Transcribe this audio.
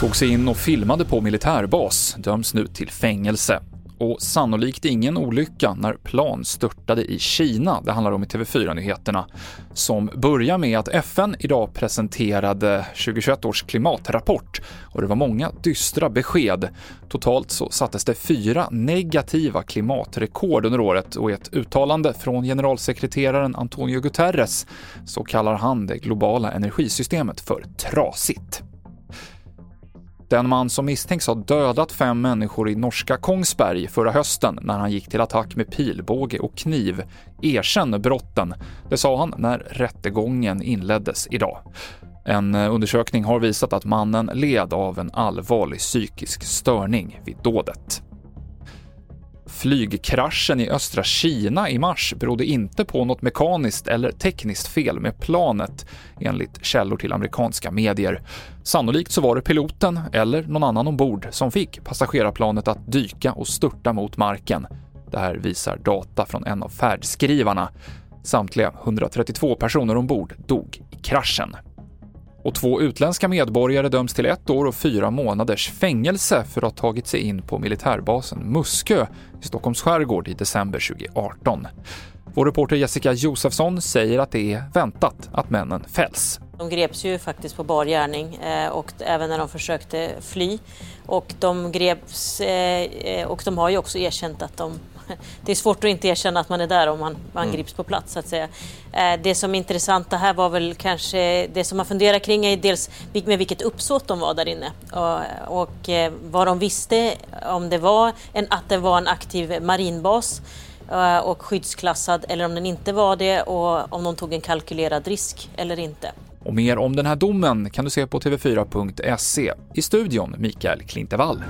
Tog sig in och filmade på militärbas, döms nu till fängelse och sannolikt ingen olycka när plan störtade i Kina. Det handlar om i TV4-nyheterna, som börjar med att FN idag presenterade 2021 års klimatrapport och det var många dystra besked. Totalt så sattes det fyra negativa klimatrekord under året och i ett uttalande från generalsekreteraren Antonio Guterres så kallar han det globala energisystemet för trasigt. Den man som misstänks ha dödat fem människor i norska Kongsberg förra hösten när han gick till attack med pilbåge och kniv erkänner brotten. Det sa han när rättegången inleddes idag. En eh, undersökning har visat att mannen led av en allvarlig psykisk störning vid dådet. Flygkraschen i östra Kina i mars berodde inte på något mekaniskt eller tekniskt fel med planet, enligt källor till amerikanska medier. Sannolikt så var det piloten, eller någon annan ombord, som fick passagerarplanet att dyka och störta mot marken. Det här visar data från en av färdskrivarna. Samtliga 132 personer ombord dog i kraschen och två utländska medborgare döms till ett år och fyra månaders fängelse för att ha tagit sig in på militärbasen Muskö i Stockholms skärgård i december 2018. Vår reporter Jessica Josefsson säger att det är väntat att männen fälls. De greps ju faktiskt på bar gärning eh, och även när de försökte fly. Och de greps eh, eh, och de har ju också erkänt att de det är svårt att inte erkänna att man är där om man, man mm. grips på plats så att säga. Eh, det som är intressant det här var väl kanske det som man funderar kring är dels med vilket uppsåt de var där inne och, och eh, vad de visste om det var en, att det var en aktiv marinbas eh, och skyddsklassad eller om den inte var det och om de tog en kalkylerad risk eller inte. Och mer om den här domen kan du se på tv4.se. I studion Mikael Klintevall.